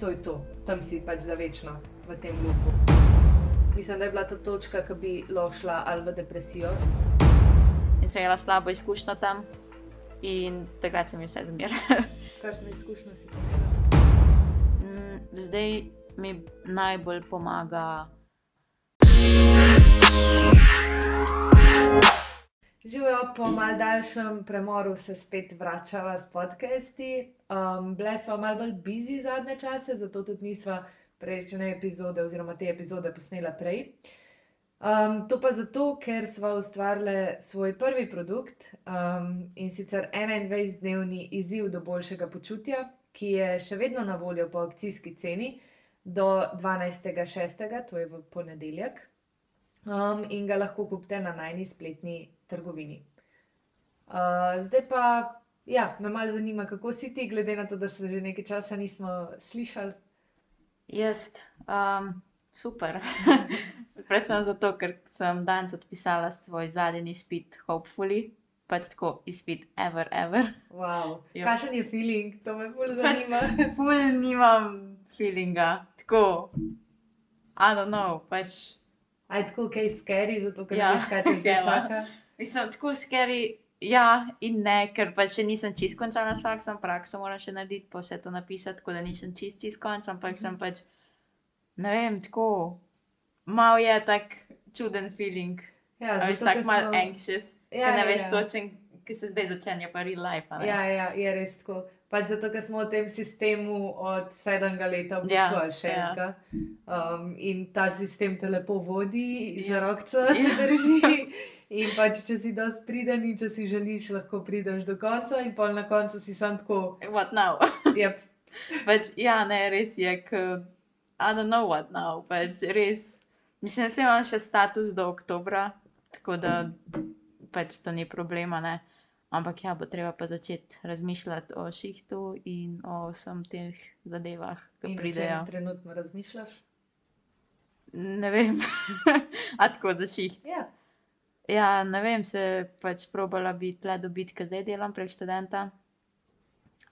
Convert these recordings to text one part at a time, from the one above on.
to je to, tam si pač za večno v tem luku. Mislim, da je bila ta točka, ki bi lahko šla ali v depresijo. In sem imela slabo izkušnjo tam, in takrat sem jim vse zmerala. Kakšno izkušnjo si imela? Mm, Zdaj mi najbolj pomaga. Živijo po mal daljšem premoru, se spet vračava s podcasti. Um, Bile smo malo bolj busy zadnje čase, zato tudi nismo prejšnje epizode oziroma te epizode posnela prej. Um, to pa zato, ker smo ustvarili svoj prvi produkt um, in sicer 21-dnevni izziv do boljšega počutja, ki je še vedno na voljo po akcijski ceni do 12.6., to je v ponedeljek, um, in ga lahko kupite na najni spletni trgovini. Uh, zdaj pa, ja, me malo zanima, kako si ti, glede na to, da se že nekaj časa nismo slišali. Jaz, um, super. Predvsem zato, ker sem danes odpisala svoj zadnji izpit, hopefully, pač tako izpit, ever, ever. Wow. Ja. Kakšen je feeling, to me bolj Pač- zanima. Ful nimam feelinga, tako. I don't know, pač. Aj tako, kaj je scary, zato ker Ja, ja. veš, kaj te zdaj ja. čaka. Mislim, tako scary. Ja, in ne, ker pač še nisem čist končala s faksom, prakso moram še narediti, pa vse to napisati, tako da nisem čist, čist konc, ampak sem pač, ne vem, tako, mal je tak čuden feeling, Ja, veš, tako mal smo- anxious, Ja, ker ne ja, veš ja. točen, ki se zdaj začenja pa real life, a ne? Ja, ja, je res tako. Pač zato, ker smo v tem sistemu od sedmega leta, v bistvu, Ja, ali šestega. Um, in ta sistem te lepo vodi, za Ja. rokco te Ja. drži. In pač, če si dosti priden in če si želiš, lahko prideš do konca, in pol na koncu si sam tako. What now? Yep. pač, ja, ne, res je, k, I don't know what now, pač res. Mislim, da se imam še status do oktobra, tako da pač to ni problema, ne. Ampak ja, bo treba pa začeti razmišljati o šihtu in o vsem teh zadevah, ki In pridejo. trenutno razmišljaš? Ne vem, a tako za šiht. Ja. Ja, ne vem, se pač probala bi tle dobiti, ker zdaj delam prek študenta.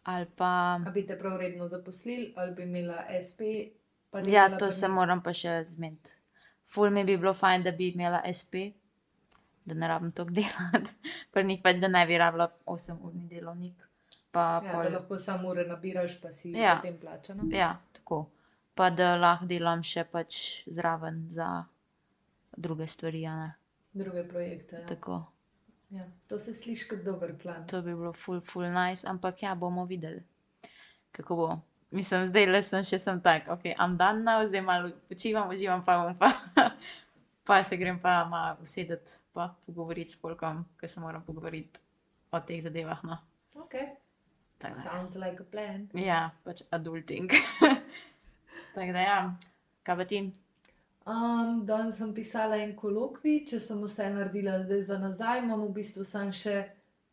Ali pa. A bi te prav redno zaposlili, ali bi imela SP? pa Ja, delala to pri se njih? moram pa še zmeniti. Ful mi bi bilo fajn, da bi imela SP, da ne rabim toliko delati. Pri njih pač, da ne bi rabila 8-urni delovnik. Pa Ja, pol, da lahko samo ure nabiraš, pa si Ja. ja. potem plačana. ja, tako. Pa da lahko delam še pač zraven za druge stvari, a ne. Druge projekte. Ja. Tako. Ja. To se sliši kot dober plan. To bi bilo ful, ful nice, ampak ja, bomo videli, kako bo. Mislim, zdaj le sem še sem tak, ok, am dan now, zdaj malo počivam, uživam, pa bom pa, pa se grem pa malo usedeti, pa pogovoriti s polkom, ker se moram pogovoriti o teh zadevah. No. Okay. Tako da, Sounds like a plan. ja, pač adulting. Tako da ja, kaj pa ti? Um, danes sem pisala en kolokvij, če sem vse naredila zdaj za nazaj, imam v bistvu samo še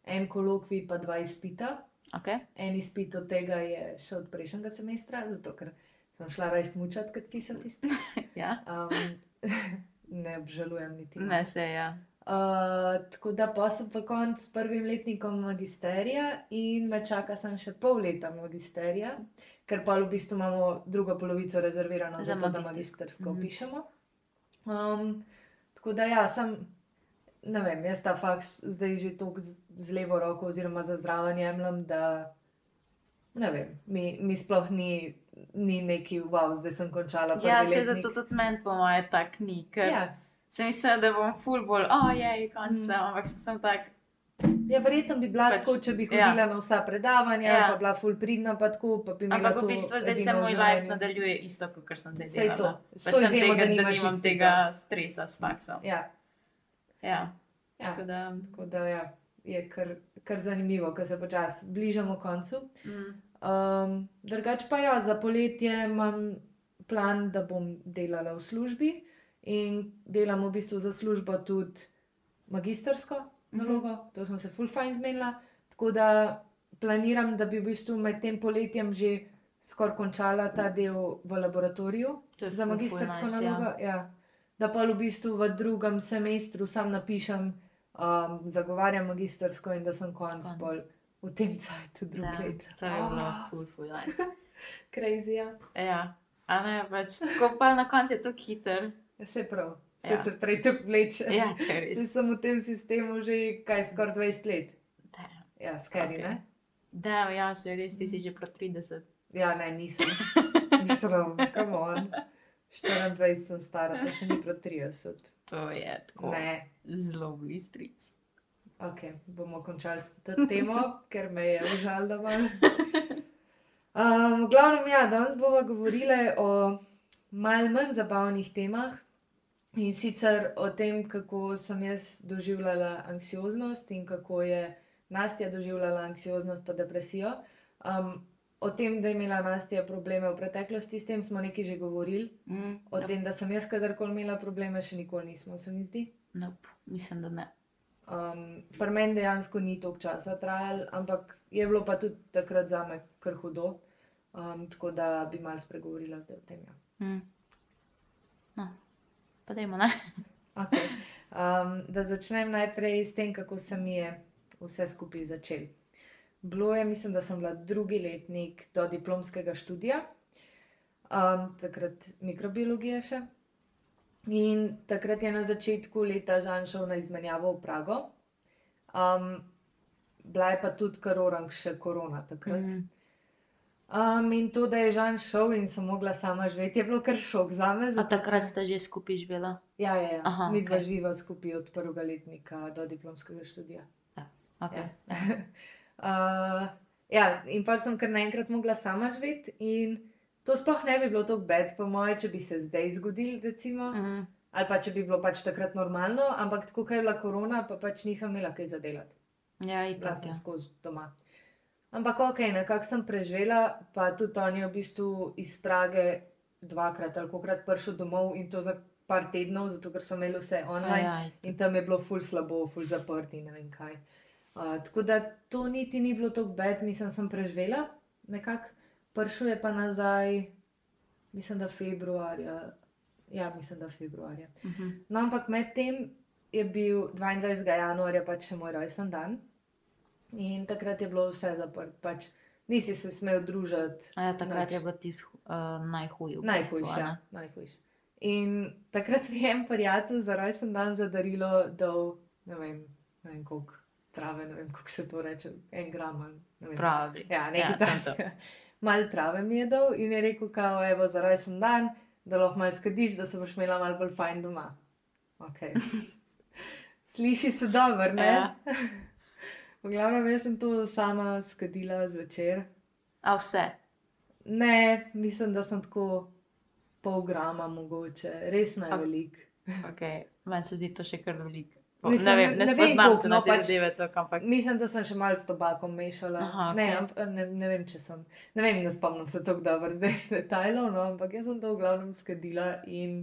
en kolokvij, pa dva izpita. Ok, En izpit od tega je še od prejšnjega semestra, zato ker sem šla raj smučati, kot pisati izpit. ja, Um, ne obžalujem niti. ne se ja. Uh, tako da pa sem pa konc s prvim letnikom magisterija in me čaka sem še pol leta magisterija, ker pa v bistvu imamo drugo polovico rezervirano Za to, da magistersko. magistersko Mhm. pišemo. Um, tako da ja, sem, ne vem, jaz ta faks zdaj že tako z, z levo roko oziroma za zraven jemljem, da ne vem, mi, mi sploh ni, ni neki wow, zdaj sem končala Ja, se letnik. zato tudi meni po moje tak ni, ker ja. Sem mislila, da bom full bolj, oh je, konc Mm. sem, ampak sem, sem tak, Ja, verjetno bi bila Pač, pač, tako, če bi ja. hodila ja. na vsa predavanja, Ja. pa bila full pridna, pa tako, pa bi imela Ampak to v bistvu zdaj se moj life nadaljuje isto, kot sem zdaj delala. to. S to Pač sem izjemo, tega, da da nimam izpita. tega stresa s faksom. Ja, Ja, ja. tako da. Tako da ja, je kar, kar zanimivo, ker se počasi bližamo koncu. Mm, Um, drugač pa ja, za poletje imam plan, da bom delala v službi in delam v bistvu za službo tudi magistersko nalogo, mm -hmm. to sem se full fajn zmenila. Tako da planiram, da bi v bistvu med tem poletjem že skoraj končala ta del v laboratoriju za magistersko nice, nalogo. Ja. Ja. Da pa v bistvu v drugem semestru sam napišem, um, zagovarjam magistersko in da sem konc Konc. pol v tem cajtu drug Ja, let. to je bilo Ah. ful, ful nice. Crazy. Ja. Ja, a ne, pač tako pa na koncu je to hiter. Vse prav, vse Ja. se prej tako vleče. Ja, Vsi sem v tem sistemu že kaj skoraj 20 let. Damn. Ja, skeri, Okej. okay. ne? Da, ja, se res, ti si že pro 30. Ja, ne, nisem. Mislim, come on. 24 sem stara, to še ni pro 30. To je tako Ne, zelo blizu 30. ok, bomo končali s to temo, ker me je užalila malo. Um, glavnem, ja, danes bomo govorili o mal manj zabavnih temah. In sicer o tem, kako sem jaz doživljala anksioznost in kako je Nastja doživljala anksioznost in depresijo. Um, o tem, da je imela Nastja probleme v preteklosti, s tem smo nekaj že govorili. Mm, O tem, da sem jaz kadarkoli imela probleme, še nikoli nismo, se mi zdi. Nope, mislim, da ne. Um, Pri meni dejansko ni toliko časa trajalo, ampak je bilo pa tudi takrat za me kar hudo. Um, tako da bi mal spregovorila zdaj o tem. Ja. Mm. No, pa dajmo, ne? Okay. Um, da začnem najprej s tem, kako se mi je vse skupaj začelo. Bilo je, mislim, da sem bila drugi letnik do diplomskega študija, um, takrat mikrobiologije še. In takrat je na začetku leta Žan šel na izmenjavo v Prago. Um, bila je pa tudi kar orang še korona takrat. Mm. Um, in to, da je Žan šel in sem mogla sama živeti, je bilo kar šok za me. A zato takrat ker- ste že skupaj živela? Ja, ja, ja. Aha, mi dva okej. živa skupaj od prvega letnika do diplomskega študija. Okay. Ja. uh, ja, in pa sem kar naenkrat mogla sama živeti, in to sploh ne bi bilo tako bed, po moje, če bi se zdaj zgodil, recimo, mm. Mm. ali pa če bi bilo pač takrat normalno, ampak tako, ker je bila korona, pa pač nisem imela kaj za delati. Ja, itak. sem Ja. skozi doma. Ampak ok, nekako sem preživela, pa tudi on je v bistvu iz Prage dvakrat ali kokrat prišel domov in to za par tednov, zato ker so imeli vse online. Ja, ja, itak. In tam je bilo ful slabo, ful zaprt in ne vem kaj. Uh, tako da to niti ni bilo tako bed, mislim, sem preživela nekako. Prišel je pa nazaj, mislim, da februarja. Ja, mislim, da februarja. Mhm. No, ampak medtem je bil 22. januarja pač še moj rojsten dan. In takrat je bilo vse zaprt, pač nisi se smel družiti. A Ja, takrat Nič. je bilo tis, uh, najhuje. v Najhujš, bistvu, a ja, ne? najhujš. In takrat mi je en prijatelj za rojsten dan zadarilo dol, ne vem, ne vem koliko trave, ne vem koliko se to reče, en gram. Pravi. Ja, nekaj Ja, takega. Mal trave mi je dal in je rekel, kao, evo, za rojsten dan, da lahko malo skadiš, da se boš imela malo bolj fajn doma. Okay. Sliši se dobro, ne? Ja. V glavnem, jaz sem to sama skadila zvečer. A vse. Ne, mislim, da sem tako pol grama mogoče, res ne velik. Okay. Meni se zdi to še kar veliko. Mislim, ne vem, ne- ne, ne ne spoznam se na te pač- zadeve, tako, ampak Mislim, da sem še malo s tobakom mešala. Aha, ne, okej. amp, ne, ne vem, če sem. Ne vem, ne spomnim se tako dobro zdaj detajlov, no, ampak jaz sem to v glavnem skadila in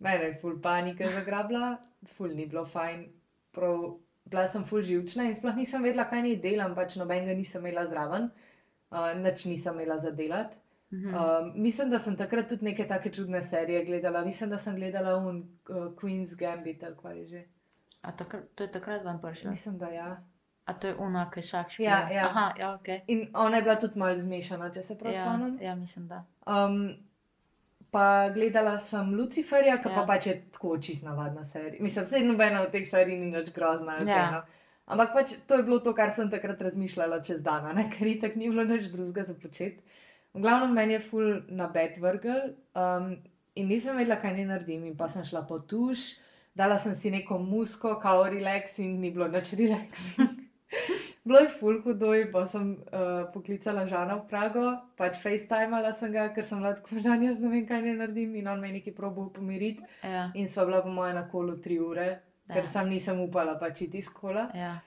mene je ful panika zagrabila, ful ni bilo fajn. Prav, bila sem ful živčna in sploh nisem vedela, kaj naj delam, pač nobenega nisem imela zraven, uh, nič nisem imela za delati. Mhm. Um, mislim, da sem takrat tudi neke take čudne serije gledala. Mislim, da sem gledala un uh, Queen's Gambit ali kaj je že. A takrat, to je takrat vam prišlo. Mislim, da ja. A to je una, ki šah špila. Ja, ja. Aha, ja, ok. In ona je bila tudi malo zmešana, če se prav Ja, spomnim. ja, mislim, da. Um, pa gledala sem Luciferja, ki ja. pa pač je tako čist navadna serija. Mislim, vse nobena od teh serij ni nič grozna. Ja. kaj, no. Ampak pač to je bilo to, kar sem takrat razmišljala čez dan, ker itak ni bilo nič drugega za početi. V glavnem meni je ful na bed vrgel um, in nisem vedela, kaj naj naredim. In pa sem šla po tuš, dala sem si neko musko, kao relax in ni bilo nič relax. bilo je ful hudo in pa sem uh, poklicala Žana v Prago, pač FaceTimala sem ga, ker sem bila tako žan, jaz ne vem, kaj naj naredim in on me nekaj probo pomiriti. Ja, In sva bila po moje na kolu tri ure, ker Ja. sam nisem upala pač iti iz kola. ja.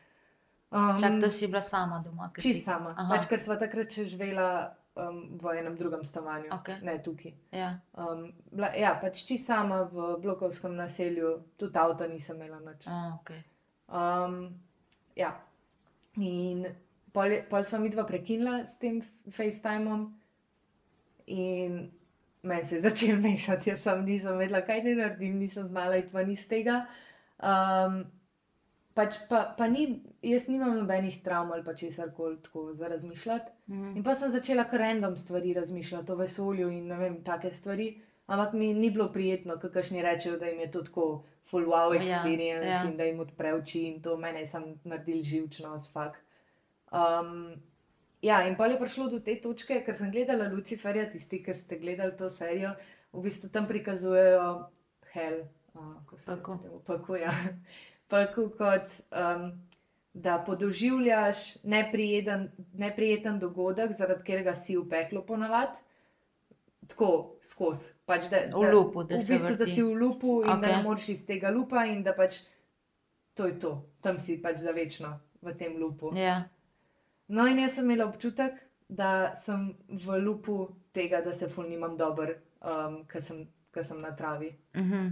Um, Čak, to si bila sama doma. Čist si- sama, Aha. pač ker sva takrat še živela um, v enem drugem stanovanju, Okej. ne tukaj. Ja, Um, bila, ja, pač čist sama v blokovskem naselju, tudi avto nisem imela nič. a, ok. Um, ja. In pol, pol sva mi dva prekinila s tem FaceTimom, in meni se je začel mešati, jaz sem nisem vedela, kaj naj naredim, nisem znala iti ven iz tega. Um, pač pa, pa ni, jaz nimam nobenih travm ali pa česar koli tako za razmišljati. Mhm. In pa sem začela kar random stvari razmišljati o vesolju in ne vem, take stvari. Ampak mi ni bilo prijetno, kakšni rečejo, da jim je to tako full wow Ja, experience ja. in da jim odpre oči in to mene je sam naredil živčnost, fakt. Um, ja, in pa je prišlo do te točke, ker sem gledala Luciferja, tisti, ki ste gledali to serijo, v bistvu tam prikazujejo hell, uh, ko se temu, pekel, ja. pekel kot um, da podoživljaš neprijeten, neprijeten dogodek, zaradi katerega si v peklu ponavadi. Tako skozi. Pač, da, V lupu, da v bistvu, da si v lupu in okay. da ne moreš iz tega lupa, in da pač to je to, tam si pač za večno v tem lupu. Ja, No, in jaz sem imela občutek, da sem v lupu tega, da se ful nimam dober, um, ker sem, ker sem na travi. mhm.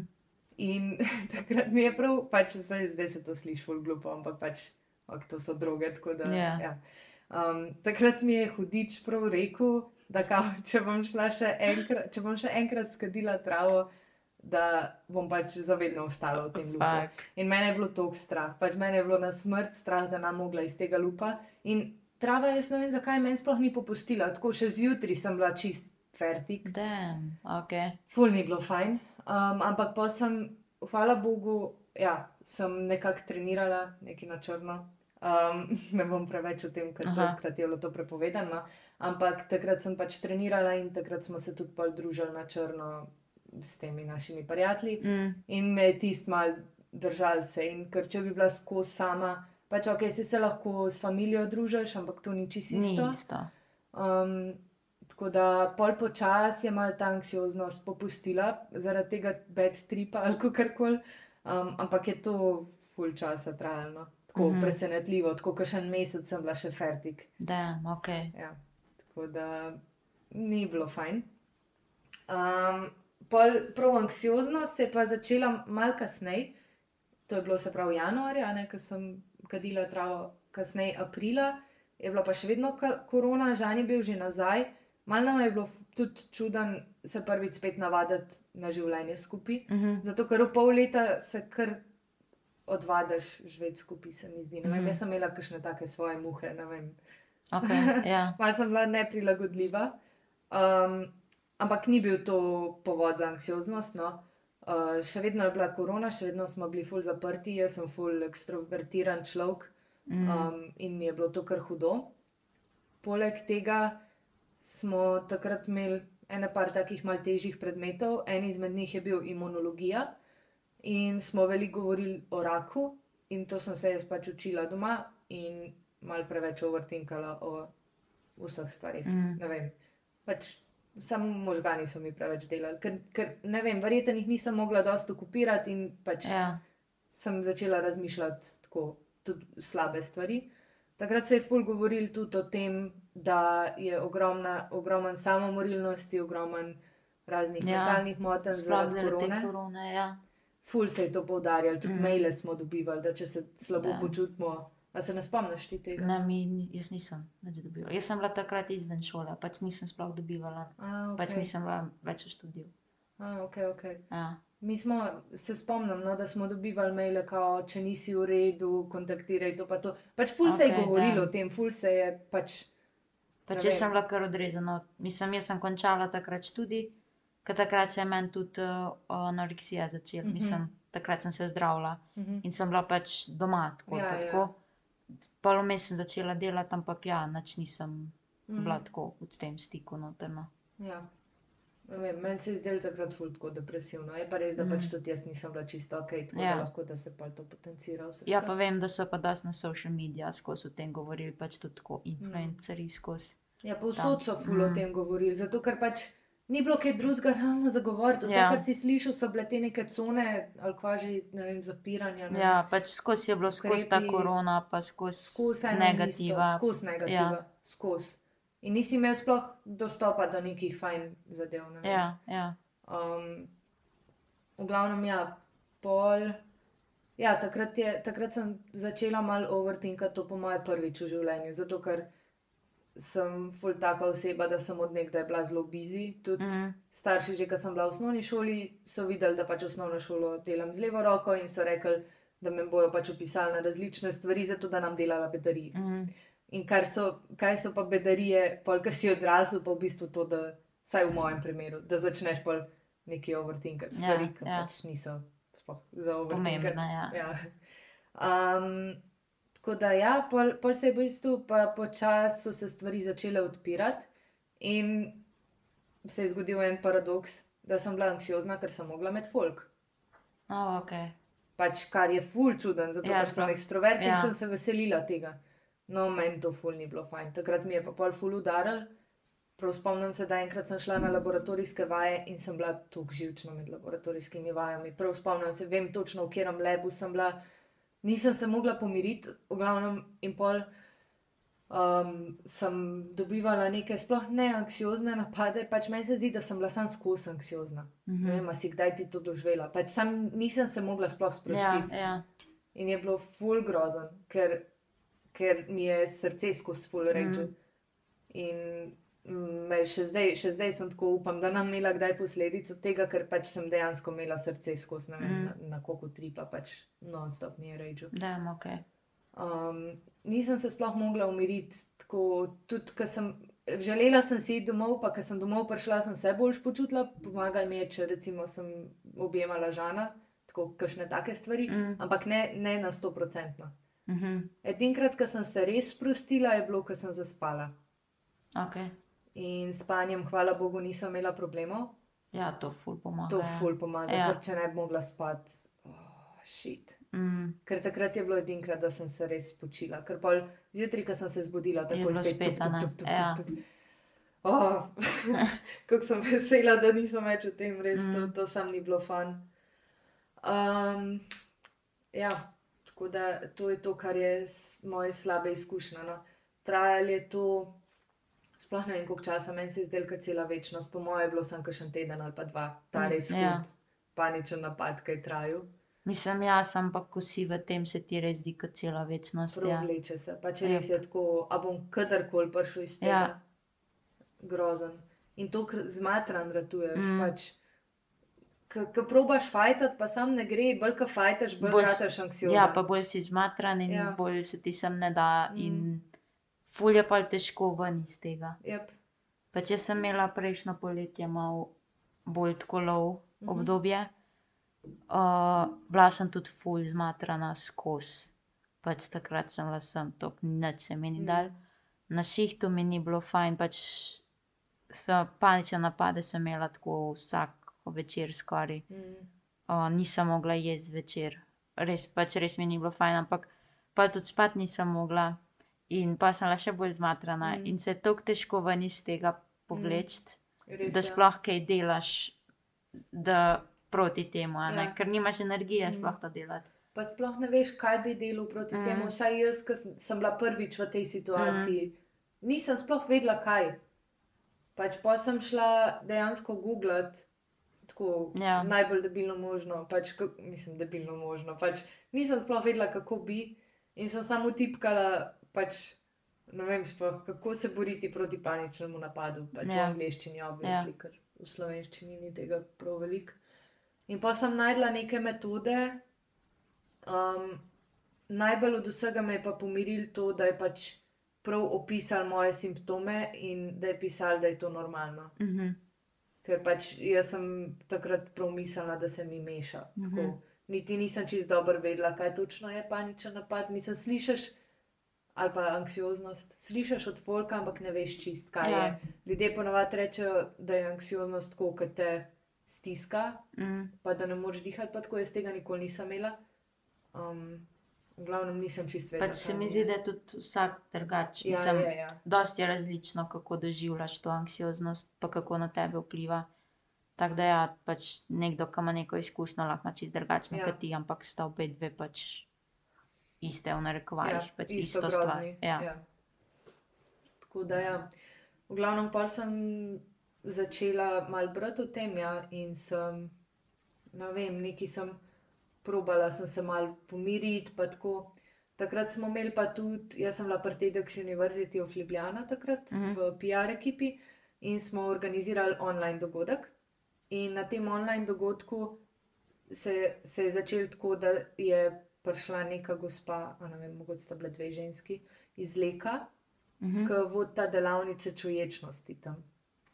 In takrat mi je prav, pač zdaj, zdaj se to sliši ful glupo, ampak pač ok, to so droge. Da, Ja. ja. um, takrat mi je hudič prav rekel, da kao, če, bom šla še enkrat, če bom še enkrat skadila travo, da bom pač zavedno ostala v tem lupu. In meni je bilo to strah, pač meni je bilo na smrt strah, da nam mogla iz tega lupa. In trava, jaz ne vem, zakaj meni sploh ni popustila, tako še zjutraj sem bila čist fertik, Damn, ok. ful ni bilo fajn. Um, ampak pa sem, hvala Bogu, ja, sem nekako trenirala, nekaj na črno. Um, ne bom preveč o tem, ker Aha. takrat je bilo to prepovedano. Ampak takrat sem pač trenirala in takrat smo se tudi pol družili na črno s temi našimi prijatelji. Mm. In me je tisti mal držal se. In ker če bi bila skozi sama, pač ok, si se lahko s familijo družiš, ampak to ni čisto Ni isto. isto. Um, tako da pol počas je mal ta anksioznost popustila, zaradi tega bed tripa ali kako koli. Um, ampak je to full časa trajalo. Tako mm. -hmm. presenetljivo, tako kot še en mesec sem bila še fertik. Damn, ok. Ja, tako da ni bilo fajn. Um, pol prav anksioznost se je pa začela mal kasneje, to je bilo se pravi januarja, ko sem kadila travo, kasneje aprila, je bila pa še vedno korona, Žan je bil že nazaj. Mal nam je bilo tudi čuden se prvič spet navaditi na življenje skupaj. Mhm. Zato, ker v pol leta se kar odvadiš živeti skupaj, se mi zdi. Ne vem, Mhm. jaz sem imela kakšne take svoje muhe, ne vem. Ok, ja. Malo sem bila neprilagodljiva, um, ampak ni bil to povod za anksioznost. No. Uh, še vedno je bila korona, še vedno smo bili ful zaprti, jaz sem ful ekstrovertiran človek Mm. um, in mi je bilo to kar hudo. Poleg tega smo takrat imeli ene par takih mal težjih predmetov, en izmed njih je bil imunologija in smo veliko govorili o raku in to sem se jaz pač učila doma in mal preveč overtinkala o vseh stvarih. Mm. Ne vem, pač samo možgani so mi preveč delali, ker, ker ne vem, verjetno jih nisem mogla dosto kopirati in pač Ja, sem začela razmišljati tako, tudi slabe stvari. Takrat se je ful govoril tudi o tem, da je ogromna, ogromen samomorilnosti, ogromen raznih Ja, mentalnih motenj zaradi korone. korone, ja. Ful se je to poudarjalo, tudi Mm. maile smo dobivali, da če se slabo da. počutimo. A se ne spomniš ti tega? Ne, mi, jaz nisem nič dobivala. Jaz sem bila takrat izven šole, pač nisem sploh dobivala. A, Okay. Pač nisem bila več v študiju. A, okay, okay. Ja. Mi smo, se spomnim, no, da smo dobivali maile, kao, če nisi v redu, kontaktiraj to pa to. Pač ful okay, se je govorilo da. o tem, ful se je pač. Pač jaz sem bila kar odrezana. Mislim, jaz sem končala takrat študij, ker takrat se je meni tudi uh, anoreksija začela. Mhm. Mm -hmm. Mislim, takrat sem se zdravila Mhm. in sem bila pač doma. Tako, Ja, ja, ja. Tako. Pol vmes sem začela delati, ampak ja, nič nisem mm. Mhm. bila tako v tem stiku noterno. Ja. Meni se je zdelo takrat ful tako depresivno. Je pa res, da mm. pač Mhm. tudi jaz nisem bila čisto ok, tako ja. Da lahko da se pa to potencira. Ja, pa vem, da so pa dosti na social medijih skozi o tem govorili, pač tudi tako influencerji skozi. Ja, povsod so ful o Mm. tem govorili, zato ker pač ni bilo kaj drugega realno za govoriti. Vse, ja. Kar si slišal, so bile te neke cone ali kva že, ne vem, zapiranja. Ne? Ja, pač skozi je bilo skozi ta korona, pa skozi in negativa. Skozi negativa, ja. skozi. In nisi imel sploh dostopa do nekih fajn zadev. Ne. Ja, ja. Um, v glavnem, ja, pol. Ja, takrat, je, takrat sem začela malo overtinkati to po moje prvič v življenju, zato ker sem ful taka oseba, da sem od nekdaj bila zelo busy. Tudi mm. Mm. starši, že ko sem bila v osnovni šoli, so videli, da pač osnovno šolo delam z levo roko in so rekli, da me bojo pač opisali na različne stvari, zato da nam delala bedarije. Mm. In kar so, kaj so pa bedarije, pol, ki si odrasel, pa v bistvu to, da, vsaj v mojem primeru, da začneš pol nekaj overtinkati, Ja, stvari, ki ja. pač niso sploh za overtinkati. Pomembna, ja. Ja. Um, tako da, ja, pol, pol se je v bistvu pa počasi so se stvari začele odpirati, in se je zgodil en paradoks, da sem bila anksiozna, ker sem mogla med folk. Oh, ok. Pač, kar je ful čuden, zato Ja, ker sem ekstrovert in Ja. ja. sem se veselila tega. No, meni to ful ni bilo fajn. Takrat mi je pa pol ful udaril. Prav spomnim se, da enkrat sem šla na laboratorijske vaje in sem bila tako živčna med laboratorijskimi vajami. Prav spomnim se, vem točno, v katerem lebu sem bila. Nisem se mogla pomiriti, v glavnem in pol um, sem dobivala neke sploh ne anksiozne napade. Pač meni se zdi, da sem bila sam skozi anksiozna. Mm -hmm. Ne Mhm. vem, si kdaj ti to doživela. Pač sam nisem se mogla sploh Ja, sprostiti. ja. In je bilo ful grozen, ker, ker mi je srce skozi ful reče. Mm. In mm, me še zdaj, še zdaj sem tako upam, da nam imela kdaj posledic od tega, ker pač sem dejansko imela srce skozi, vem, Mm. mm. na, na koliko tripa, pač non-stop mi je reče. Da, ok. Um, nisem se sploh mogla umiriti, tako tudi, ker sem. Želela sem si iti domov, pa ko sem domov prišla, sem se boljš počutila. Pomagal mi je, če recimo sem objemala žana, tako kakšne take stvari, Mm. ampak ne, ne na 100%. Mhm. Edinkrat, ko sem se res sprostila, je bilo, ko sem zaspala. Ok. In s spanjem, hvala Bogu, nisem imela problemov. Ja, to ful pomaga. To ja. ful pomaga, Ja. ker če ne bi mogla spati, oh, šit. Mm. Ker takrat je bilo edinkrat, da sem se res spočila. Ker pol zjutraj, ko sem se zbudila, tako je spet Ja. tuk, tuk. Oh, kako sem vesela, da nisem več o tem, res to, Mm. to sam ni bilo fan. Um, ja, tako da to je to, kar je moje slabe izkušnje. No. Trajalo je to, sploh ne vem, koliko časa, meni se je zdelo, kot cela večnost, po mojem je bilo samo še en teden ali pa dva, ta Mm, res hud, ja. ja. paničen napad, ki je trajal. Mislim, jaz, ampak ko si v tem, se ti res zdi kot cela večnost. Prav Ja. se. Pa če Jep. res je tako, a bom kadarkoli prišel iz tega. Ja. Ja. Grozen. In to zmatran ratuješ. Mm. Mm. Pač, Ko probaš fajtati, pa sam ne gre, bolj ko fajtaš, bolj s- rataš anksiozen. ja, pa bolj si zmatran in ja. Ja. bolj se ti sem ne da. Mm. In ful je pa težko ven iz tega. Yep. Pa če sem imela prejšnjo poletje malo bolj tako lov Mhm. obdobje, uh, bila sem tudi ful zmatrana skozi. Pač takrat sem bila sem to, nič se mi ni Mm. dal. Na šihtu mi ni bilo fajn, pač so panične napade sem imela tako vsak večer skoraj. Mm. Uh, nisem mogla jesti zvečer, res, pač res mi ni bilo fajn, ampak pa tudi spat nisem mogla. In pa sem bila še bolj zmatrana Mm. mm. in se je tako težko ven iz tega povleči, Res, da ja. sploh kaj delaš, proti temu, a ne? Ja. ker nimaš energije Mm. sploh to delati. Pa sploh ne veš, kaj bi delal proti Mm. mm. temu. Vsaj jaz, ki sem- bila prvič v tej situaciji, mm. nisem sploh vedela, kaj. Pač pa sem šla dejansko googlati, tako Ja. najbolj debilno možno, pač, mislim, debilno možno. Pač, nisem sploh vedela, kako bi, in sem samo tipkala, pač, ne vem, sploh, kako se boriti proti paničnemu napadu. Pač ja. V angleščini, obvisli, ja. ker v slovenščini ni tega prav veliko. In pa sem najdla neke metode. Um, najbolj od vsega me je pa pomiril to, da je pač prav opisal moje simptome in da je pisal, da je to normalno. Mhm. Ker pač jaz sem takrat prav mislila, da se mi meša. Mhm. Tako. Niti nisem čist dobro vedela, kaj točno je paničen napad. Mislim, slišiš, ali pa anksioznost, slišiš od folka, ampak ne veš čist, kaj Ja. je. Ljudje ponovadi rečejo, da je anksioznost tako, kot te stiska, Mm. pa da ne moreš dihati, pa tako jaz tega nikoli nisem imela. Um, v glavnem nisem čist vedela. Pač se mi zdi, da je tudi vsak drugačen. Ja, je, ja. Dosti je različno, kako doživljaš to anksioznost, pa kako na tebe vpliva. Tako da, ja, pač nekdo, ki ima neko izkušnjo, lahko ima čisto drugačno Ja. ti, ampak sta obe dve pač iste, v narekovajih, Ja, pač isto isto, stvar. Ja. Ja. Tako da, ja. v glavnem, pa sem začela malo brati o tem, ja, in sem, ne vem, nekaj sem probala, sem se malo pomiriti. pa tako. Takrat smo imeli pa tudi, jaz sem bila pri TEDx University of Ljubljana takrat Mhm. v PR ekipi in smo organizirali online dogodek. In na tem online dogodku se, se je začelo tako, da je prišla neka gospa, ne vem, mogoče sta bile dve ženski, iz Leka, Mhm. ki vodita delavnice čuječnosti tam.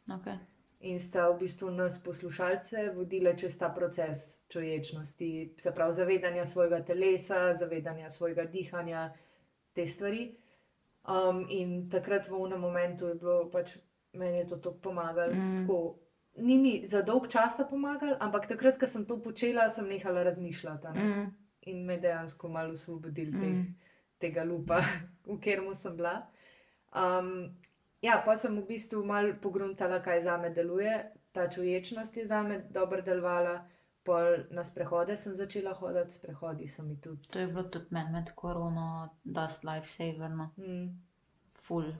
Okay. In sta v bistvu nas, poslušalce, vodile čez ta proces čuječnosti, se pravi zavedanja svojega telesa, zavedanja svojega dihanja, te stvari. Um, in takrat v unem momentu je bilo pač meni je to tako pomagalo. Mm. Tako, ni mi za dolg časa pomagalo, ampak takrat, ko sem to počela, sem nehala razmišljati. ne. Mm. In me dejansko malo osvobodil Mm. teh, tega lupa, v katerem sem bila. Um, ja, pa sem v bistvu malo pogruntala, kaj za me deluje. Ta čuječnost je za me dobro delovala. Pol na sprehode sem začela hoditi, sprehodi so mi tudi. To je bilo tudi meni med korono, dost lifesaver, no, Mm. full.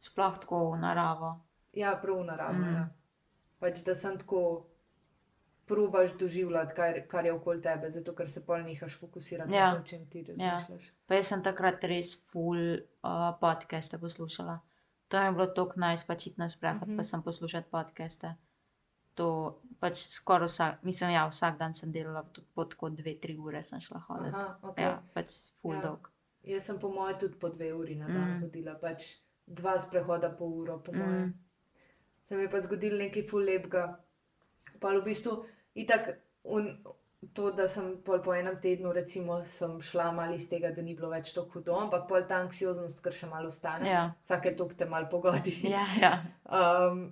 Sploh tako v naravo. Ja, prav v naravi. Mm. Mm. Ja. Pač, da sem tako probaš doživljati, kar, kar je okoli tebe, zato ker se pol nehaš fokusirati Ja. na to, čem ti razmišljaš. Pa jaz sem takrat res full uh, podcaste poslušala. To je bilo tako najs, pač iti na sprehod, Mhm. pa sem poslušati podcaste. To pač skoraj vsak, mislim, ja, vsak dan sem delala, tudi po tako dve, tri ure sem šla hoditi. Aha, okay. Ja, pač full Ja. dolg. Jaz sem po mojem tudi po dve uri na dan Mm. mm. hodila, pač dva sprehoda po uro, po mojem. Mm. Se mi je pa zgodil nekaj ful lepega. Pa v bistvu itak un, to, da sem pol po enem tednu, recimo, šla malo iz tega, da ni bilo več tako hudo, ampak pol ta anksioznost, ker še malo ostane. Ja, Vsake tok te malo pogodi. ja, ja. Um,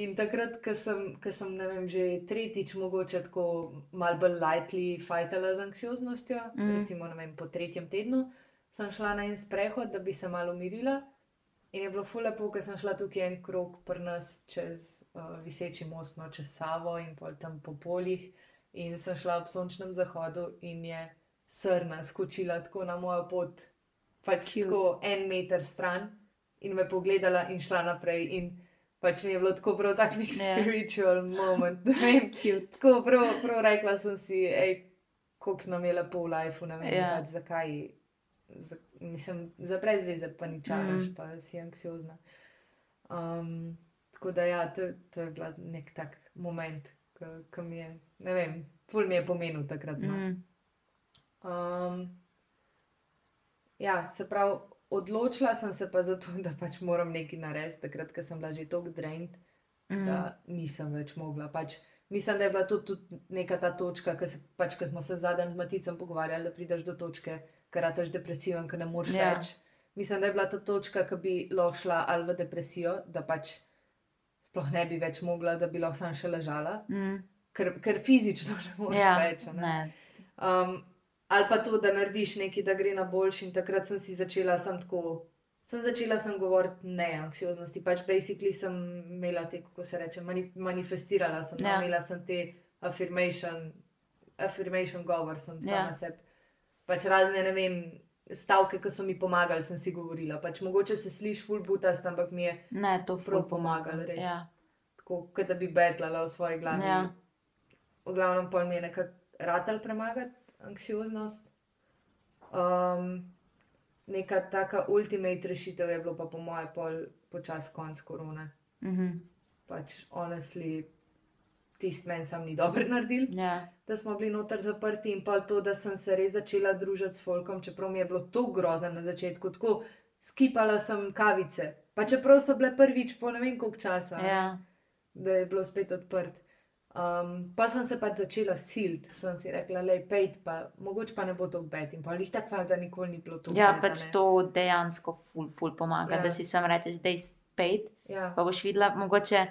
in takrat, ko sem, ko sem vem, že tretjič mogoče tako malo bolj lightly fajtala z anksioznostjo, Mm. recimo vem, po tretjem tednu, sem šla na en sprehod, da bi se malo umirila. In je bilo fulepo, ker sem šla tukaj en krog pri nas čez uh, viseči most, no, čez Savo in pol tam po poljih. In sem šla ob sončnem zahodu in je srna skočila tako na mojo pot, pač Cute. tako en meter stran in me pogledala in šla naprej. In pač mi je bilo tako prav tak nek Ja. spiritual moment. Tako prav, prav rekla sem si, hej, koliko nam je lepo v lifeu, ne vem, Ja. yeah. pač zakaj. Za, mislim, za brez veze pa ničaraš, Mm. mm. pa si anksiozna. Um, tako da, ja, to, to je bil nek tak moment, ki mi je, ne vem, ful mi je pomenil takrat. No. Mm. Um, ja, se pravi, odločila sem se pa zato, da pač moram nekaj narediti, takrat, ko sem bila že tako drained, Mm. da nisem več mogla. Pač, mislim, da je bila to tudi neka ta točka, ki pač, smo se zadnjič z Maticem pogovarjali, da prideš do točke, ker rataš depresiven, ker ne moreš Ja. več. Mislim, da je bila ta točka, ki bi lahko šla ali v depresijo, da pač sploh ne bi več mogla, da bi lahko sam še ležala, Mm. ker, ker fizično ne moreš Ja, več. ne. ne. Um, ali pa to, da narediš nekaj, da gre na boljši. In takrat sem si začela, sem tako, sem začela sem govoriti ne anksioznosti. Pač basically sem imela te, kako se reče, mani, manifestirala sem, Ja. ja. imela sem te affirmation, affirmation govor, sem sama Ja. ja. sebi. Pač razne, ne vem, stavke, ki so mi pomagali, sem si govorila. Pač mogoče se sliši full butast, ampak mi je ne, to Prav ful pomagalo, pomaga. res. Ja. tako, kot da bi betlala v svoji glavi. Ja. V glavnem pol mi je nekako ratelj premagati anksioznost. Um, neka taka ultimate rešitev je bilo pa po mojem pol počas konc korone. Mhm. Pač honestly, tisti meni sam ni dobro naredil, Ja. da smo bili noter zaprti in pa to, da sem se res začela družiti s folkom, čeprav mi je bilo to grozen na začetku, tako skipala sem kavice. Pa čeprav so bile prvič po ne vem koliko časa. Ja. da je bilo spet odprt. Um, pa sem se pač začela siliti, sem si rekla, le pejt, pa mogoče pa ne bo to bed. In pa jih tako, da nikoli ni bilo to ja, bed, a pač ne. to dejansko ful, ful pomaga, Ja. da si sam rečeš, da je spet. Ja, Pa boš videla, mogoče,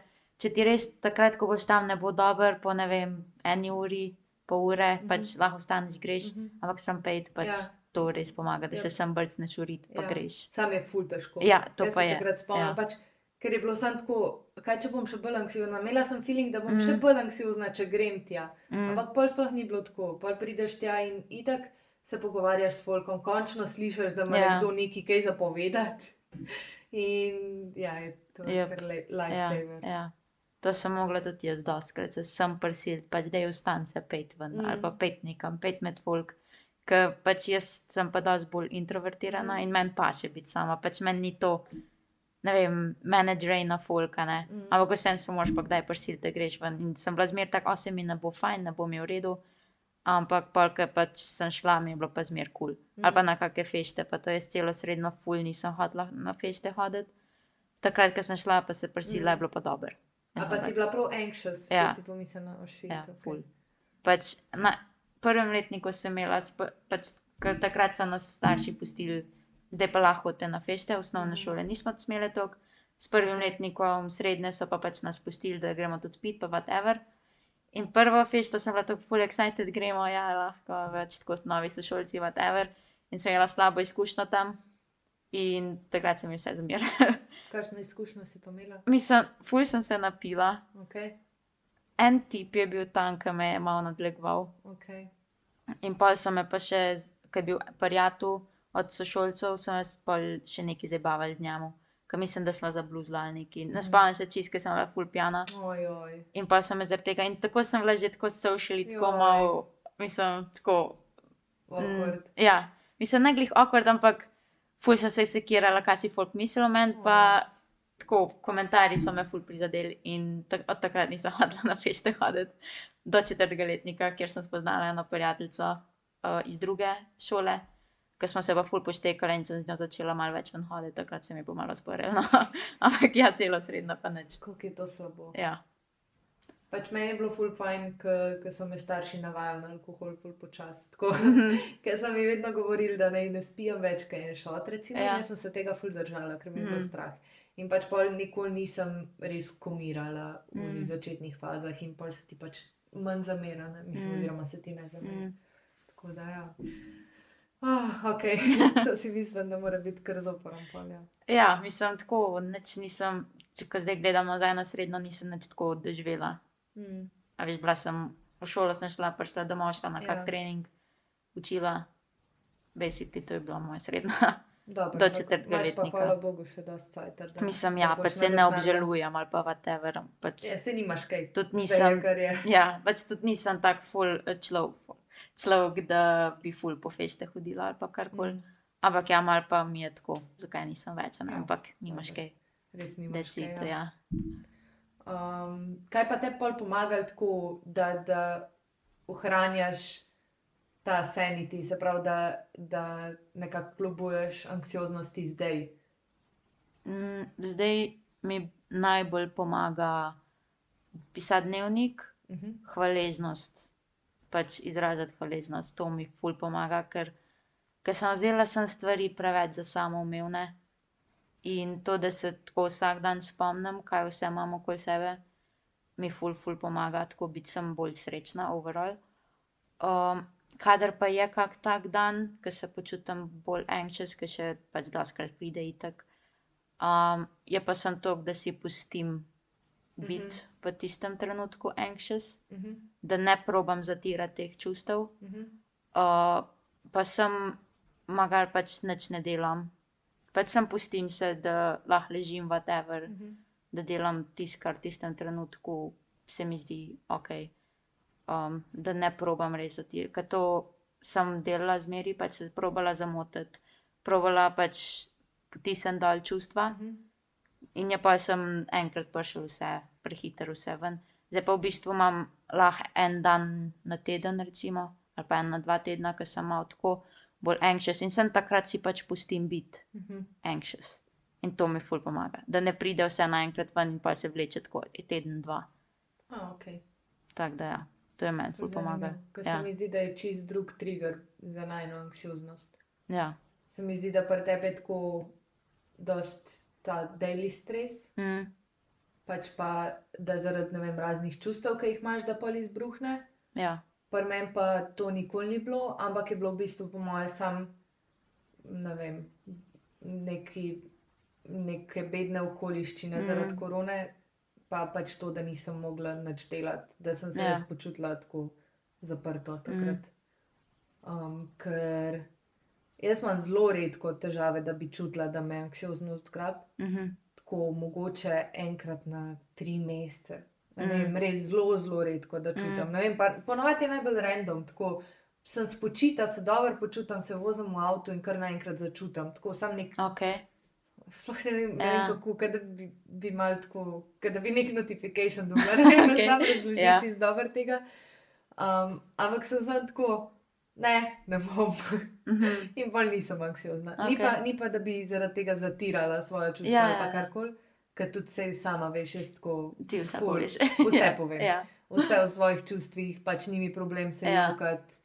če ti res takrat, ko boš tam, ne bo dober, po ne vem, eni uri, pol ure, Mhm. pač lahko staneš, greš, Mhm. ampak sam pet, pač Ja. to res pomaga, da Ja. se sam brcneš urit, pa Ja. greš. sam je ful težko. Ja, to Jaz pa je. takrat spomnim, ja. ja. pač, ker je bilo samo tako, kaj če bom še bolj anksiozna. Imela sem feeling, da bom mm. Mm. še bolj anksiozna, če grem tja. Mm. Ampak pol sploh ni bilo tako. Pol prideš tja in itak se pogovarjaš s folkom, končno slišiš, da ima Ja. ja. nekdo nekaj kaj zapovedati. In ja, je to Jep. yep. le- Ja, lifesaver. ja. To sem mogla tudi jaz doskrat, se sem prisil, pač da je vstan se pet ven mm. ali pa Mm. pet nekam, pet med folk. Ker pač jaz sem pa dosti bolj introvertirana Mm. in meni pa še biti sama, pač meni ni to, ne vem, menedžer na folka, ne. Mm. Ampak vsem se moraš pa kdaj prisil, da greš ven. In sem bila zmer tako, osem mi ne bo fajn, ne bo mi v redu. Ampak, polk pač sem šla, mi je bilo pa zmer kul. Cool. Mm. Ali pa na kakšne fešte, pa to je celo srednjo ful, nisem hodila na fešte hoditi. Takrat, ko sem šla, pa se prisila, mm. je bilo pa dobro. A pa si bila prav anxious, ja. si pomislila, da je to kul. Pač na prvem letniku sem imela, pač, takrat so nas starši pustili, zdaj pa lahko te na fešte, osnovne mm. šole nismo smeli toliko. S prvim letnikom, srednje so pa pač nas pustili, da gremo tudi pit, pa whatever. In prvo fešto sem bila tako full excited, gremo, ja, lahko več tako novi sošolci, whatever. In sem imela slabo izkušnjo tam. In takrat sem jim vse zmerila. Kakšno izkušnjo si pa imela? Mislim, full sem se napila. Okay. En tip je bil tam, ki me je malo nadlegoval. Okay. In pa so me pa še, ki je bil prijatelj od sošolcev, sem jaz pa še nekaj zabaval z njim ki mislim, da smo zabluzlali neki. Ne mhm. spomnim se čist, ker sem bila full pjana. Oj, oj. In pa sem zaradi tega in tako sem bila že tako socialni, tako malo, mislim, tako. Mm, ja, mislim, ne glih awkward, ampak full sem se sekirala, kaj si folk mislil o meni, pa tako komentarji so me full prizadeli in tak, od takrat nisem hodila na fešte hoditi do četrtega letnika, kjer sem spoznala eno prijateljico uh, iz druge šole ko smo se pa ful poštekali in sem z njo začela malo več ven hoditi, takrat se mi bo malo sporilo. No. Ampak ja, celo srednjo pa neč. Kako je to slabo. Ja. Pač meni je bilo ful fajn, ker so me starši navajali na alkohol, ful počasi. Mhm. ker so mi vedno govorili, da naj ne spijem več, kaj je šot. Recimo, ja. jaz sem se tega ful držala, ker mi je bilo mm. strah. In pač pol nikoli nisem res komirala v mm. začetnih fazah in pol se ti pač manj zamera, mislim, mm. oziroma se ti ne zamera. Mm. Tako da ja. Oh, ok, to si mislim, da mora biti kar zoporen. Ja. ja, mislim, tako, neč nisem, če zdaj gledam nazaj na srednjo, nisem več tako doživela. Mm. A veš, bila sem v šolo, sem šla, prišla domov, šla na kak ja. trening, učila, basically to je bila moja srednja. Dobro, do četrtega leta. Hvala Bogu, še da staj. Mislim, ja, pač se ne obžalujem ali pa whatever. Pač, ja, se nimaš kaj. Tudi nisem, ja, pač tudi nisem tak full uh, človek človek, da bi ful po fešte hodila ali karkoli. Mm. Ampak ja, mal pa mi je tako, zakaj nisem več, ne? Ja, ampak nimaš kaj. Res nimaš Decid, kaj. Ja. Ja. Um, kaj pa te pol pomagali tako, da, da ohranjaš ta sanity, se pravi, da, da nekako klubuješ anksioznosti zdaj? Mm, zdaj mi najbolj pomaga pisati dnevnik, uh mhm. -huh. hvaležnost pač izražati hvaležnost, to mi ful pomaga, ker, ker sem vzela sem stvari preveč za samo umevne. In to, da se tako vsak dan spomnim, kaj vse imamo okoli sebe, mi ful, ful pomaga, tako biti sem bolj srečna, overall. Um, kadar pa je kak tak dan, ki se počutim bolj anxious, ki še pač doskrat pride itak, um, je pa sem to, da si pustim biti mm -hmm. v tistem trenutku anxious, mm -hmm. da ne probam zatirati teh čustev. Mm -hmm. uh, pa sem, magar pač nič ne delam, pač sem pustim se, da lahko ležim, whatever, mm -hmm. da delam tisto, kar v tistem trenutku se mi zdi ok. Um, da ne probam res zatirati, ker to sem delala zmeri, pač se probala zamotiti, probala pač potisniti dol čustva. Mm -hmm. In je pa sem enkrat prišel vse, prehiter vse ven. Zdaj pa v bistvu imam lahko en dan na teden, recimo, ali pa en na dva tedna, ker sem malo tako bolj anxious in sem takrat si pač pustim biti uh mhm. -huh. anxious. In to mi ful pomaga, da ne pride vse naenkrat ven in pa se vleče tako teden, dva. Ah, okay. Tako da ja, to je meni ful pomaga. Ker ja. se mi zdi, da je čist drug trigger za najno anksioznost. Ja. Se mi zdi, da pri tebi je tako dost ta daily stres. Mm. Pač pa, da zaradi vem, raznih čustev, ki jih imaš, da pol izbruhne. Ja. Pri meni pa to nikoli ni bilo, ampak je bilo v bistvu, po mojem, sam ne vem, neki, neke bedne okoliščine mm. zaradi korone, pa pač to, da nisem mogla nič delati, da sem se ja. res počutila tako zaprto takrat. Mm. Um, ker Jaz imam zelo redko težave, da bi čutila, da me anksioznost grab. Mhm. -huh. Tako mogoče enkrat na tri mesece. Ne vem, mm. res zelo, zelo redko da čutim. Mm. Ponovadi je najbolj random. Tako, sem spočita, se dobro počutim, se vozim v avtu in kar naenkrat začutim. Tako sem nek. Okay. Sploh ne vem, ja. vem kako, da bi, bi mal tako, da bi nek notifikation dobil. Ne vem, okay. znam razložiti. Ja. iz dobro tega. Um, ampak sem znal tako, ne, ne bom. Mhm. In bolj nisem anksiozna. Ni, Okej. pa, ni pa, da bi zaradi tega zatirala svoje čustva Ja, ali ja, pa ja. karkoli, ker tudi sej sama veš, jaz tako. Ti vse ful, poveš. Vse Ja, povem. Ja. Vse o svojih čustvih, pač ni mi problem se Ja. jokati.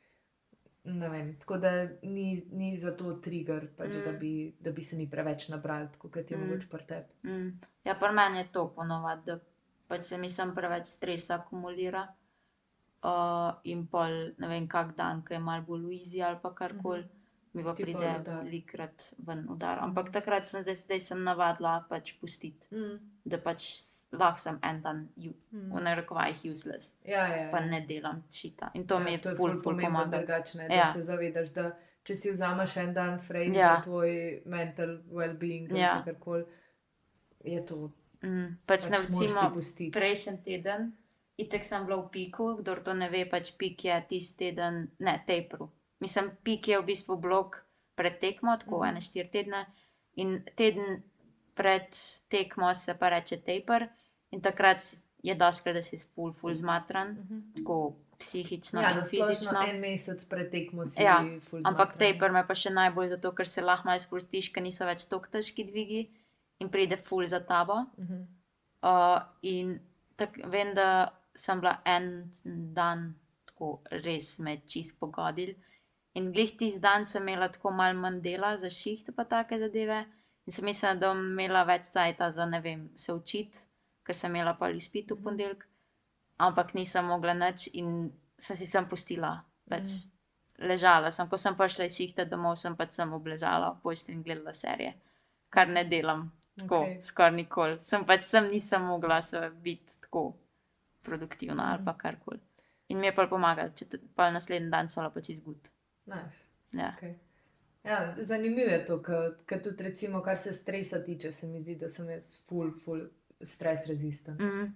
Ne vem, tako da ni, ni za to trigger, pač, mm. da, Mm. bi, da bi se mi preveč nabral, kot je mm. Mm. mogoče pri tebi. Mm. Ja, pri meni je to ponovadi, da pač se mi sem preveč stresa akumulira. Uh, in pol, ne vem, kak dan, ki je malo bolj uizi ali pa karkoli, Mhm. Mi pa Ti pride udar. velikrat ven udar. Ampak takrat sem zdaj, zdaj sem navadila pač pustiti, Mm. da pač lahko sem en dan u- Mm. v narekovajih useless, Ja, ja, pa ja. ne delam šita. In to mi je ful pomembno drugačne, da Ja. se zavedaš, da če si vzameš en dan fraj Ja. za tvoj mental well-being ali Ja. karkoli, je to Mm. Pač, pač pustiti. prejšnji teden, itek sem bila v piku, kdo to ne ve, pač pik je tisti teden, ne, tepru. Mislim, pik je v bistvu blok pred tekmo, tako Mhm. ene štiri tedne. In teden pred tekmo se pa reče taper, in takrat je doskrat, da si full, full zmatran, Mhm. tako psihično Ja, in fizično. en mesec pred tekmo si Ja, ful Ampak zmatran. taper me pa še najbolj zato, ker se lahko malo sprostiš, ker niso več tako težki dvigi in pride full za tabo. Mhm. Uh, in tak, vem, da sem bila en dan tako res me čist pogodil. In glih tisti dan sem imela tako malo manj dela za šiht, pa take zadeve. In sem mislila, da bom imela več časa za ne vem, se učiti, ker sem imela pa izpit v Mhm. ponedeljek, ampak nisem mogla nič in sem si sem pustila. Pač Mhm. ležala sem, ko sem prišla iz šihta domov, sem pač sem obležala v postelji in gledala serije, kar ne delam. Tako, okay. skoraj nikoli. Sem pač sem nisem mogla biti tako produktivna ali Mhm. pa karkoli. In mi je pa pomagalo, če pa naslednji dan so pač izgud. Nice. Ja. Okay. Ja, zanimivo je to, ker tudi, recimo, kar se stresa tiče, se mi zdi, da sem jaz full, full stres rezistent. Mm. Mm,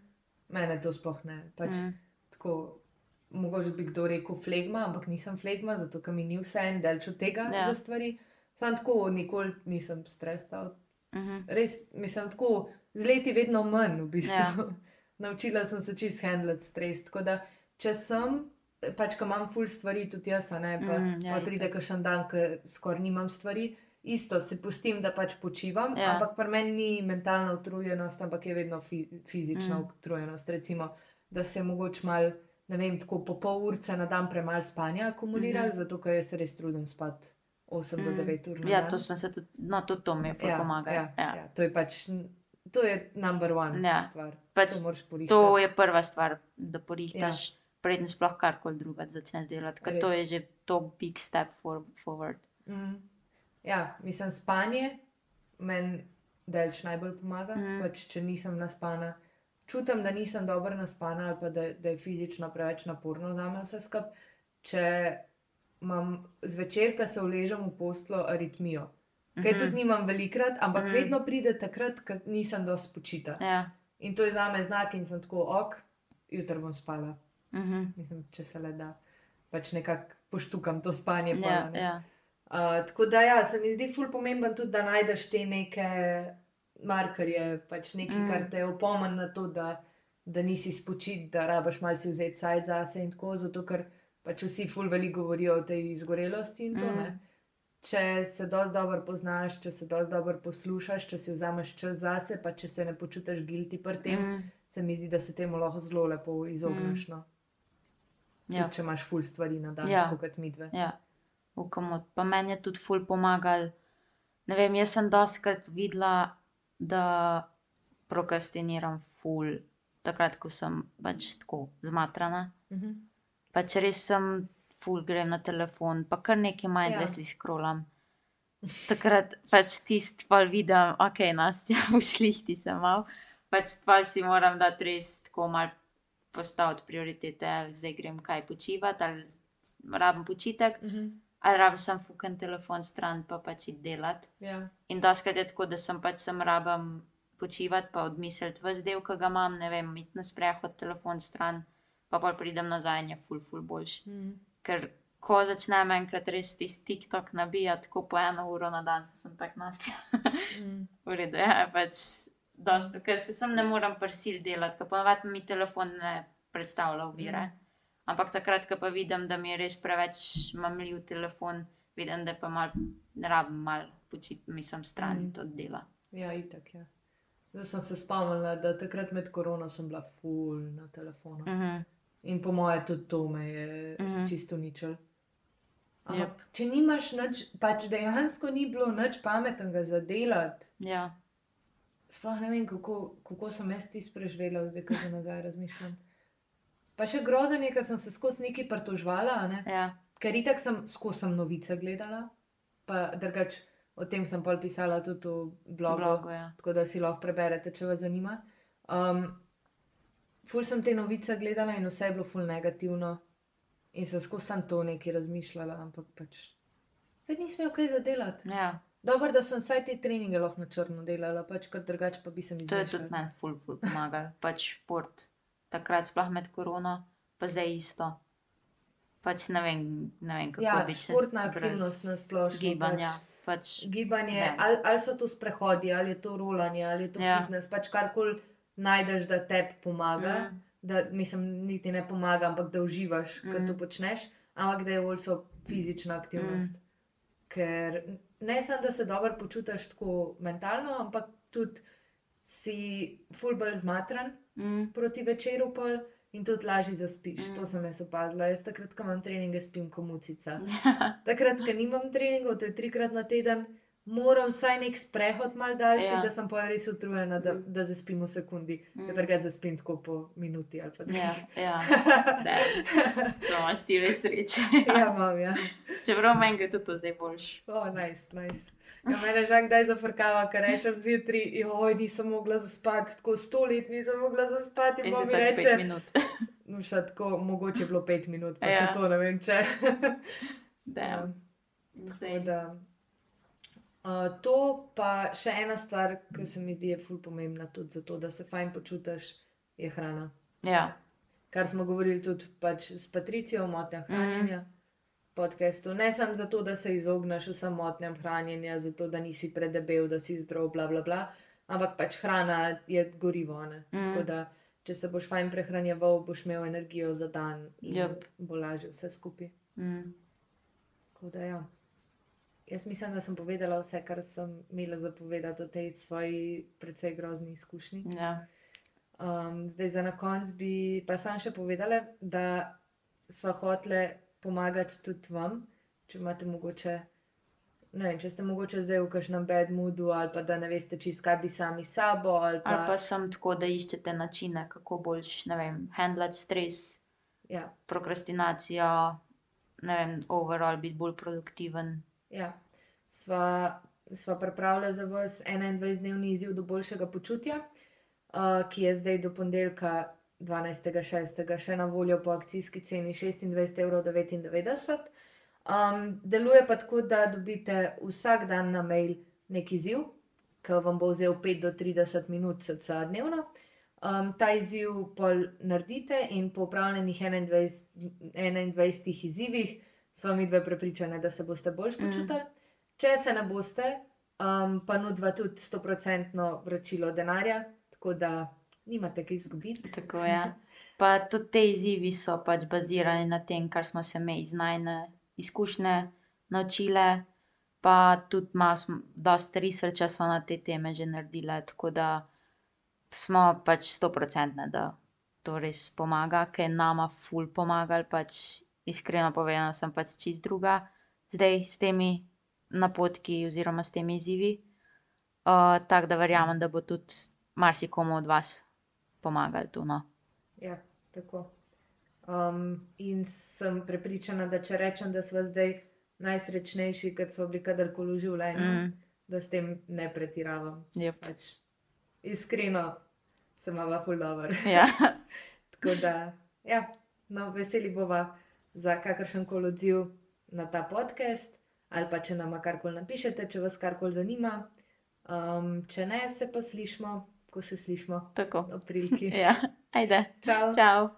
Mene to sploh ne. Pač, mm. mm, tako, mogoče bi kdo rekel flegma, ampak nisem flegma, zato ker mi ni vse en delč od tega ja. Za stvari. Sam tako nikoli nisem stresal. mhm, Res, mislim, tako z leti vedno manj v bistvu. Ja. Ja. Naučila sem se čist handlati stres. Tako da, če sem, pač, ko imam full stvari, tudi jaz, ne, pa, mm, ja, pa pride kakšen dan, ko skoraj nimam stvari. Isto si pustim, da pač počivam, ja. Ampak pri meni ni mentalna utrujenost, ampak je vedno fi fizična mm. Utrujenost. Recimo, da se mogoče mal, ne vem, tako po pol urce na dan premalo spanja akumulirali, mm Mhm. -hmm. zato ker jaz se res trudim spati 8 mm. do Mm. 9 ur. na Ja, to sem se tudi, no, tudi to mi je ful ja, pomagalo. ja, Ja. ja, to je pač, to je number one Ja. stvar. Pač to. To je prva stvar, da porihtaš, Ja. Preden sploh karkoli druga začneš delati, ker to je že to big step for, forward. Mm. Ja, mislim, spanje meni delč najbolj pomaga. Mm. Mm. Pač, če nisem naspana, čutim, da nisem dobro naspana ali pa da, da je fizično preveč naporno za me vse skupaj. Če imam zvečer, ko se uležem v poslo, aritmijo. Kaj Mhm. tudi nimam velikrat, ampak mm. Mhm. vedno pride takrat, ko nisem dosti spočita. Ja. In to je za me znak, in sem tako, ok, jutri bom spala. Mhm. Mislim, če se le da. Pač nekako poštukam to spanje. pol, a Ja, ne. ja. Uh, tako da, ja, se mi zdi ful pomemben tudi, da najdeš te neke markerje, pač nekaj, mm. Kar te opomni na to, da, da nisi spočit, da rabaš malo si vzeti sajt zase in tako, zato ker pač vsi ful veliko govorijo o tej izgorelosti in to mm. ne. Mm. Če se dosti dobro poznaš, če se dosti dobro poslušaš, če si vzameš čas zase, pa če se ne počutiš guilty pri tem. Mm. se mi zdi, da se temu lahko zelo lepo izogneš. Mm. No. Ja. Tudi, če imaš ful stvari na dan, Ja. kot midve. Ja, v komod. Pa meni je tudi ful pomagal. Ne vem, jaz sem doskrat videla, da prokrastiniram ful, takrat, ko sem pač tako zmatrana. Mhm. Pač res sem ful, grem na telefon, pa kar nekaj mindlessly ja. scrollam. Takrat pač tisti pa vidim, ok, Nastja, ušlihti se mal. Pač pa si moram dati res tako mal postaviti prioritete, ali zdaj grem kaj počivati, ali rabim počitek, Mhm. ali rabim sam fuken telefon stran, pa pač iti delati. Ja. In doskrat je tako, da sem pač sem rabim počivati, pa odmisliti vse del, ki ga imam, ne vem, iti na sprehod, telefon stran, pa pa pridem nazaj in je ful, ful boljš. Mhm. Ker ko začnem enkrat res tisti TikTok nabijati, tako po eno uro na dan, se sem tak nastja. Mhm. V redu, ja, pač dosto, ker se sem ne morem prisil delati, ker ponovadi mi telefon ne predstavlja ovire. Mhm. Ampak takrat, ko pa vidim, da mi je res preveč mamljiv telefon, vidim, da pa mal, rabim mal počiti, mislim, stran Mhm. mm. od dela. Ja, itak je. Ja. Zdaj sem se spomnila, da takrat med korono sem bila full na telefonu. Mm -hmm. In po moje tudi to me je mm. -hmm. čisto. Ampak, Jep. če nimaš nič, pač dejansko ni bilo nič pametnega za delati. Ja, Sploh ne vem, kako, kako sem jaz ti preživela, zdaj ko se nazaj razmišljam. Pa še grozen je, ker sem se skozi neki pritožvala, ne? ja, ker itak sem skozi sem novice gledala, pa drugač o tem sem pol pisala tudi v blogu, blogo, ja. tako da si lahko preberete, če vas zanima. Um, ful sem te novice gledala in vse je bilo ful negativno. In sem skozi to nekaj razmišljala, ampak pač. Zdaj nisem imel kaj za delati. ja. Dobro, da sem vsaj te treninge lahko na črno delala, pač ker drugače pa bi se mi To je tudi meni ful, ful pomagal. Pač šport, takrat sploh med korono, pa zdaj isto. Pač ne vem, ne vem kako Ja, bi čez- športna aktivnost na splošno. Gibanja. Pač. Pač, Gibanje, Ne. ali, ali so to sprehodi, ali je to rolanje, ali je to Ja. fitness, pač karkoli najdeš, da te pomaga. Mm. Mm. Da, mislim, niti ne pomaga, ampak da uživaš, mm. Mm. ko to počneš, ampak da je also fizična aktivnost. Mm. Ker ne samo, da se dobro počutiš tako mentalno, ampak tudi si ful bolj zmatran mm, proti večeru pol in tudi lažje zaspiš. Mm. To sem jaz opazila. Jaz takrat, ko imam treninge, spim kot mucica. Takrat, ko nimam treningov, to je trikrat na teden, moram vsaj nek sprehod mal daljši, Ja. ja. da sem pa res utrujena, da, Mm. da zaspim v sekundi. Mm. Mm. Drugače zaspim tako po minuti ali pa dveh. ja, ja. Ne, to imaš ti res sreče. ja, imam, ja. Čeprav meni gre tudi to zdaj boljš. O, oh, nice, nice. Ja, mene že kdaj zafrkava, ker rečem zjutraj, joj, nisem mogla zaspati, tako sto let nisem mogla zaspati. In mi tako reče, minut. no, še tako, mogoče je bilo pet minut, pa ja. Ja. še to ne vem če. Da, Tako zdaj. da, uh, to pa še ena stvar, ki se mi zdi je ful pomembna tudi zato, da se fajn počutiš, je hrana. Ja, Kar smo govorili tudi pač s Patricijo o motnjah hranjenja. Mm. Podcastu. Ne samo zato, da se izogneš vsem motnjam hranjenja, zato da nisi predebel, da si zdrav, bla, bla, bla. ampak pač hrana je gorivo. Mm. Mm. Tako da, če se boš fajn prehranjeval, boš imel energijo za dan in Jep. bo lažje vse skupaj. mm, Tako da, ja. Jaz mislim, da sem povedala vse, kar sem imela za povedati o tej svoji precej grozni izkušnji. ja. Um, zdaj, za na koncu bi pa sam še povedala, da sva hotele pomagati tudi vam, če imate mogoče. Vem, če ste mogoče zdaj v kakšnem bad moodu, ali pa da ne veste, čist kaj bi sami sabo. Ali pa, Ali pa sem tako, da iščete načine, kako boljš, ne vem, handlati stres, ja, prokrastinacijo, ne vem, overall biti bolj produktiven. Ja. Sva, sva pripravila za vas 21-dnevni izziv do boljšega počutja, uh, ki je zdaj do ponedeljka 12.6. še na voljo po akcijski ceni 26,99 evrov. Um, deluje pa tako, da dobite vsak dan na mail neki izziv, ki vam bo vzel 5 do 30 minut cca dnevno. Um, ta izziv pol naredite in po upravljenih 21, 21 izzivih smo mi dve prepričane, da se boste bolj Mm. počutili. Mm. Če se ne boste, um, pa nudva tudi 100% vračilo denarja, tako da nimate kaj izgubiti. Tako je. Pa tudi te izzivi so pač bazirani na tem, kar smo se mi iz najne izkušnje naučile, pa tudi malo, dosti researcha smo na te teme že naredile, tako da smo pač stoprocentne, da to res pomaga, ker je nama ful pomagal, pač iskreno povedano sem pač čist druga zdaj s temi napotki oziroma s temi izzivi. Uh, tako da verjamem, da bo tudi marsikomu od vas pomagal tu. No. Ja, tako. Um, in sem prepričana, da če rečem, da smo zdaj najsrečnejši, kot smo bili kadarkoli v življenju, mm. Da s tem ne pretiravam. yep. Pač, iskreno semava ful dobro. ja. Tako da, ja, no, veseli bova za kakršen koli odziv na ta podcast, ali pa če nam karkoli napišete, če vas karkoli zanima. Um, če ne, se pa slišmo, ko se slišmo, Tako. ob priliki. Ja, ajde. Čau! Čau.